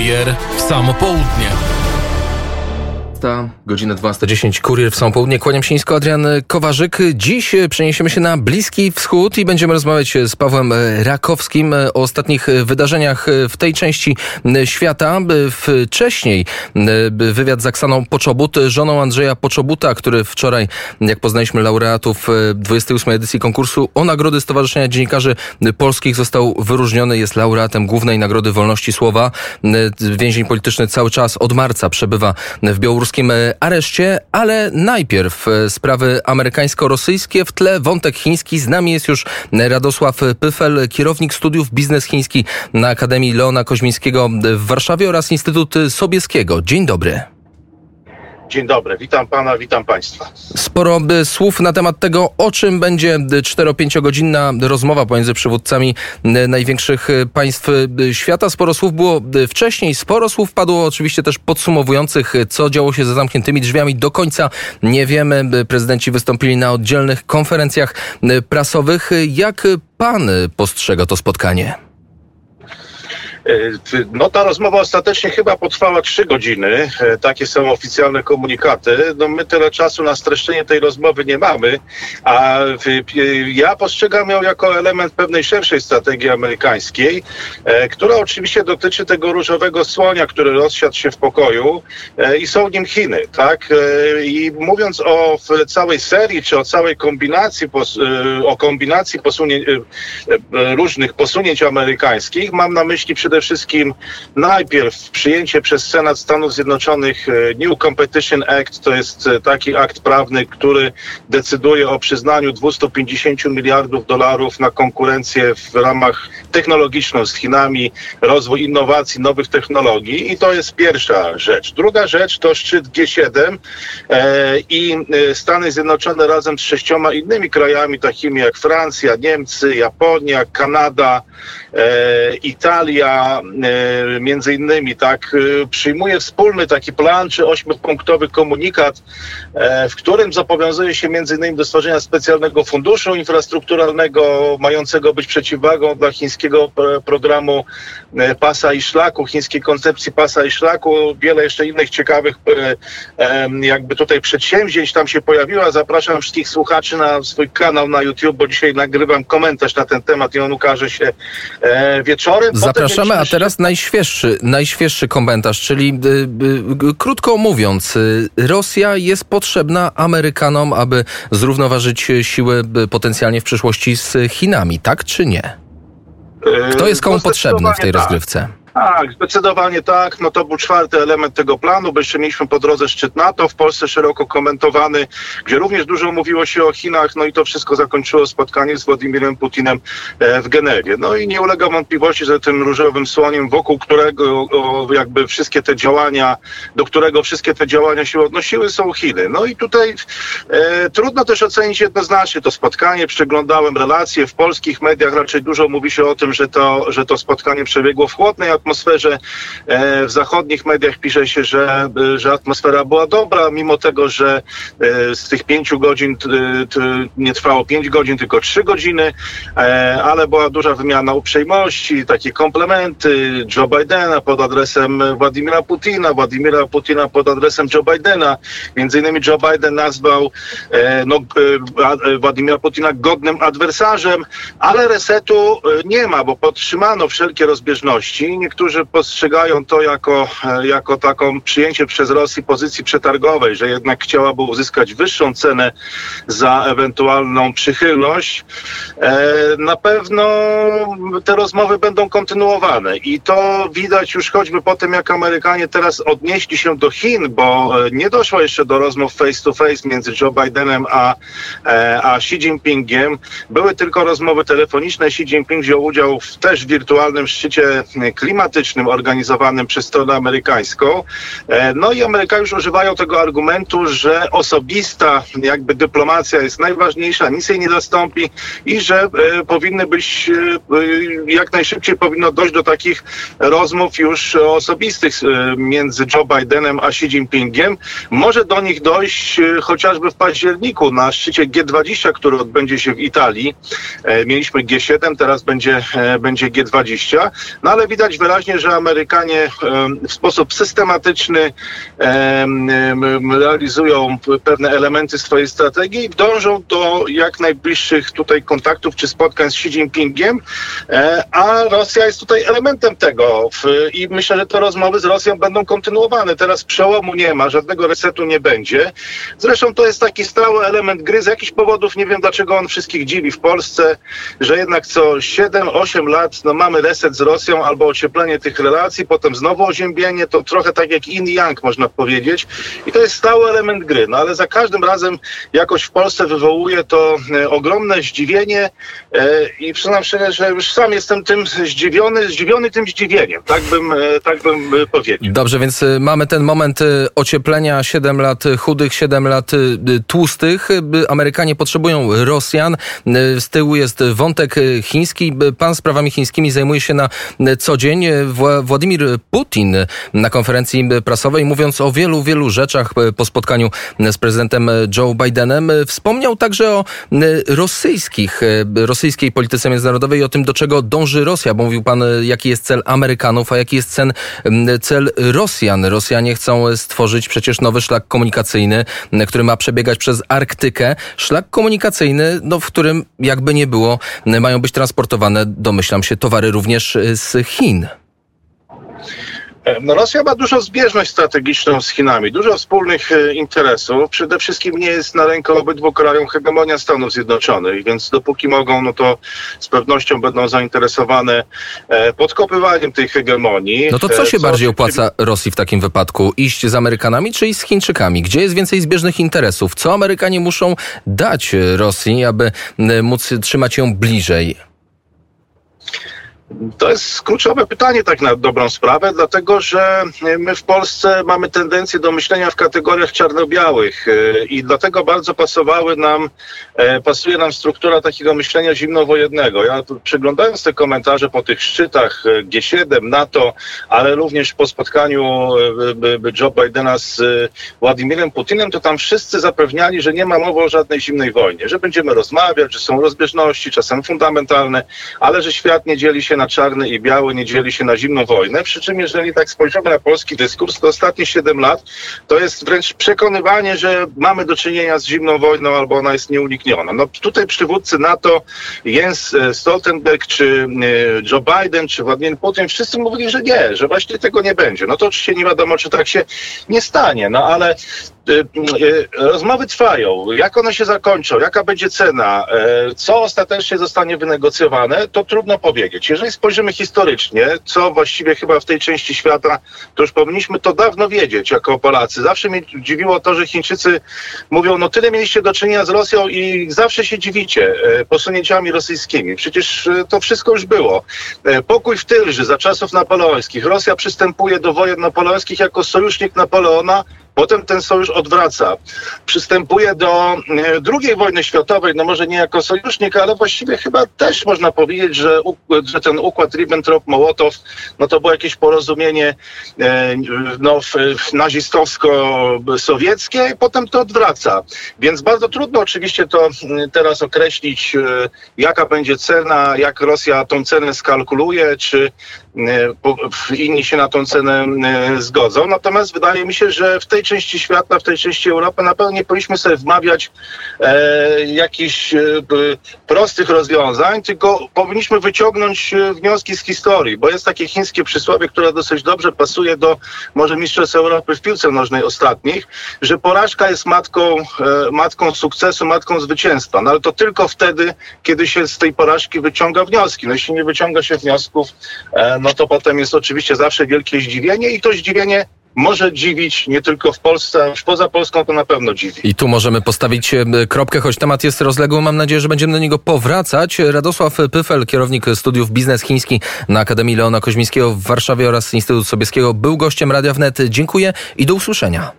Kurier w samo południe. Godzina 12.10, kurier w są południe. Kłaniam się nisko, Adrian Kowarzyk. Dziś przeniesiemy się na Bliski Wschód i będziemy rozmawiać z Pawłem Rakowskim o ostatnich wydarzeniach w tej części świata. Wcześniej wywiad z Aksaną Poczobut, żoną Andrzeja Poczobuta, który wczoraj, jak poznaliśmy laureatów 28. edycji konkursu o nagrody Stowarzyszenia Dziennikarzy Polskich, został wyróżniony, jest laureatem Głównej Nagrody Wolności Słowa. Więzień polityczny cały czas od marca przebywa w Białoruskim E, areszcie, ale najpierw e, sprawy amerykańsko-rosyjskie, w tle wątek chiński. Z nami jest już Radosław Pyfel, kierownik studiów biznes chiński na Akademii Leona Koźmińskiego w Warszawie oraz Instytut Sobieskiego. Dzień dobry. Dzień dobry, witam pana, witam państwa. Sporo słów na temat tego, o czym będzie 4-5-godzinna rozmowa pomiędzy przywódcami największych państw świata. Sporo słów było wcześniej, sporo słów padło oczywiście też podsumowujących, co działo się za zamkniętymi drzwiami. Do końca nie wiemy. Prezydenci wystąpili na oddzielnych konferencjach prasowych. Jak pan postrzega to spotkanie? E, no ta rozmowa ostatecznie chyba potrwała trzy godziny. E, takie są oficjalne komunikaty. No my tyle czasu na streszczenie tej rozmowy nie mamy, a ja postrzegam ją jako element pewnej szerszej strategii amerykańskiej, e, która oczywiście dotyczy tego różowego słonia, który rozsiadł się w pokoju i są nim Chiny, tak? I mówiąc o całej serii, czy o całej kombinacji, o kombinacji posunięć, różnych posunięć amerykańskich, mam na myśli przede wszystkim najpierw przyjęcie przez Senat Stanów Zjednoczonych e, New Competition Act, to jest e, taki akt prawny, który decyduje o przyznaniu 250 miliardów dolarów na konkurencję w ramach technologiczną z Chinami, rozwój innowacji, nowych technologii i to jest pierwsza rzecz. Druga rzecz to szczyt G7 e, i Stany Zjednoczone razem z sześcioma innymi krajami, takimi jak Francja, Niemcy, Japonia, Kanada, Italia, E, między innymi tak e, przyjmuje wspólny taki plan czy ośmiopunktowy komunikat, e, w którym zobowiązuje się między innymi do stworzenia specjalnego funduszu infrastrukturalnego mającego być przeciwwagą dla chińskiego programu pasa i szlaku, chińskiej koncepcji pasa i szlaku. Wiele jeszcze innych ciekawych jakby tutaj przedsięwzięć tam się pojawiła. Zapraszam wszystkich słuchaczy na swój kanał na YouTube, bo dzisiaj nagrywam komentarz na ten temat i on ukaże się wieczorem. Zapraszamy a teraz najświeższy, najświeższy komentarz, czyli y, y, krótko mówiąc, Rosja jest potrzebna Amerykanom, aby zrównoważyć siły potencjalnie w przyszłości z Chinami, tak czy nie? Kto jest komu potrzebny w tej tak. rozgrywce? Tak, zdecydowanie tak. No to był czwarty element tego planu, bo jeszcze mieliśmy po drodze szczyt NATO, w Polsce szeroko komentowany, gdzie również dużo mówiło się o Chinach, no i to wszystko zakończyło spotkanie z Władimirem Putinem e, w Genewie. No i nie ulega wątpliwości, że tym różowym słoniem, wokół którego jakby wszystkie te działania, do którego wszystkie te działania się odnosiły, są Chiny. No i tutaj e, trudno też ocenić jednoznacznie to spotkanie. Przeglądałem relacje w polskich mediach, raczej dużo mówi się o tym, że to, że to spotkanie przebiegło w chłodnej atmosferze. E, w zachodnich mediach pisze się, że, że atmosfera była dobra, mimo tego, że e, z tych pięciu godzin nie trwało pięć godzin, tylko trzy godziny, e, ale była duża wymiana uprzejmości, takie komplementy Joe Bidena pod adresem Władimira Putina, Władimira Putina pod adresem Joe Bidena. Między innymi Joe Biden nazwał no, Władimira Putina godnym adwersarzem, ale resetu nie ma, bo podtrzymano wszelkie rozbieżności niektórzy postrzegają to jako, e, jako taką przyjęcie przez Rosję pozycji przetargowej, że jednak chciałaby uzyskać wyższą cenę za ewentualną przychylność. E, na pewno te rozmowy będą kontynuowane i to widać już choćby po tym, jak Amerykanie teraz odnieśli się do Chin, bo e, nie doszło jeszcze do rozmów face to face między Joe Bidenem a, a Xi Jinpingiem. Były tylko rozmowy telefoniczne. Xi Jinping wziął udział w też wirtualnym szczycie klimatycznym klimatycznym organizowanym przez stronę amerykańską. E, no i Amerykanie już używają tego argumentu, że osobista jakby dyplomacja jest najważniejsza, nic jej nie zastąpi i że e, powinny być, e, jak najszybciej powinno dojść do takich rozmów już osobistych między Joe Bidenem a Xi Jinpingiem. Może do nich dojść chociażby w październiku na szczycie G20, który odbędzie się w Italii. Mieliśmy G7, teraz będzie, będzie G20, no ale widać wyraźnie, wyraźnie, że Amerykanie w sposób systematyczny realizują pewne elementy swojej strategii dążą do jak najbliższych tutaj kontaktów czy spotkań z Xi Jinpingiem, e, a Rosja jest tutaj elementem tego i myślę, że te rozmowy z Rosją będą kontynuowane. Teraz przełomu nie ma, żadnego resetu nie będzie. Zresztą to jest taki stały element gry. Z jakichś powodów nie wiem, dlaczego on wszystkich dziwi w Polsce, że jednak co 7-8 lat no, mamy reset z Rosją albo ocieplenie tych relacji, potem znowu oziębienie, to trochę tak jak in yang można powiedzieć. I to jest stały element gry. No ale za każdym razem jakoś w Polsce wywołuje to e, ogromne zdziwienie e, i przyznam szczerze, że już sam jestem tym zdziwiony, zdziwiony tym zdziwieniem. Tak bym, e, tak bym powiedział. Dobrze, więc mamy ten moment ocieplenia, 7 lat chudych, 7 lat tłustych. Amerykanie potrzebują Rosjan. Z tyłu jest wątek chiński. Pan sprawami chińskimi zajmuje się na co dzień. Władimir Putin na konferencji prasowej, mówiąc o wielu, wielu rzeczach po spotkaniu z prezydentem Joe Bidenem, wspomniał także o rosyjskich, rosyjskiej polityce międzynarodowej i o tym, do czego dąży Rosja, bo mówił pan, jaki jest cel Amerykanów, a jaki jest cel, cel Rosjan. Rosjanie chcą stworzyć przecież nowy szlak komunikacyjny, który ma przebiegać przez Arktykę. Szlak komunikacyjny, no, w którym jakby nie było, mają być transportowane, domyślam się, towary również z Chin. No Rosja ma dużą zbieżność strategiczną z Chinami, dużo wspólnych e, interesów. Przede wszystkim nie jest na rękę obydwu krajom hegemonia Stanów Zjednoczonych, więc dopóki mogą, no to z pewnością będą zainteresowane e, podkopywaniem tej hegemonii. No to co się co bardziej opłaca Rosji w takim wypadku? Iść z Amerykanami czy iść z Chińczykami? Gdzie jest więcej zbieżnych interesów? Co Amerykanie muszą dać Rosji, aby móc trzymać ją bliżej? To jest kluczowe pytanie, tak na dobrą sprawę, dlatego że my w Polsce mamy tendencję do myślenia w kategoriach czarno-białych e, i dlatego bardzo pasowały nam, e, pasuje nam struktura takiego myślenia zimnowojennego. Ja przyglądając te komentarze po tych szczytach e, G7, NATO, ale również po spotkaniu Joe Bidena z Władimirem Putinem, to tam wszyscy zapewniali, że nie ma mowy o żadnej zimnej wojnie, że będziemy rozmawiać, że są rozbieżności, czasem fundamentalne, ale że świat nie dzieli się na czarny i biały, nie dzieli się na zimną wojnę. Przy czym, jeżeli tak spojrzymy na polski dyskurs, to ostatnie 7 lat to jest wręcz przekonywanie, że mamy do czynienia z zimną wojną albo ona jest nieunikniona. No tutaj przywódcy NATO, Jens e, Stoltenberg, czy e, Joe Biden, czy Władimir Putin, wszyscy mówili, że nie, że właśnie tego nie będzie. No to oczywiście nie wiadomo, czy tak się nie stanie, no ale rozmowy trwają. Jak one się zakończą? Jaka będzie cena? E, co ostatecznie zostanie wynegocjowane? To trudno powiedzieć. Jeżeli spojrzymy historycznie, co właściwie chyba w tej części świata, to już powinniśmy to dawno wiedzieć jako Polacy. Zawsze mnie dziwiło to, że Chińczycy mówią, no tyle mieliście do czynienia z Rosją i zawsze się dziwicie e, posunięciami rosyjskimi. Przecież e, to wszystko już było. Pokój w Tylży za czasów napoleońskich. Rosja przystępuje do wojen napoleońskich jako sojusznik Napoleona, Potem ten sojusz odwraca. Przystępuje do e, II wojny światowej, no może nie jako sojusznik, ale właściwie chyba też można powiedzieć, że, że ten układ Ribbentrop-Mołotow, no to było jakieś porozumienie e, no, nazistowsko-sowieckie, potem to odwraca. Więc bardzo trudno oczywiście to teraz określić, e, jaka będzie cena, jak Rosja tą cenę skalkuluje, czy inni się na tą cenę zgodzą. Natomiast wydaje mi się, że w tej części świata, w tej części Europy na pewno nie powinniśmy sobie wmawiać e, jakichś e, prostych rozwiązań, tylko powinniśmy wyciągnąć e, wnioski z historii, bo jest takie chińskie przysłowie, które dosyć dobrze pasuje do może Mistrzostw Europy w piłce nożnej ostatnich, że porażka jest matką, e, matką sukcesu, matką zwycięstwa. No ale to tylko wtedy, kiedy się z tej porażki wyciąga wnioski. No jeśli nie wyciąga się wniosków, e, no to potem jest oczywiście zawsze wielkie zdziwienie i to zdziwienie może dziwić nie tylko w Polsce, ale poza Polską to na pewno dziwi. I tu możemy postawić e, kropkę, choć temat jest rozległy. Mam nadzieję, że będziemy do niego powracać. Radosław Pyfel, kierownik studiów biznes chiński na Akademii Leona Koźmińskiego w Warszawie oraz Instytutu Sobieskiego, był gościem Radia Wnet. Dziękuję i do usłyszenia.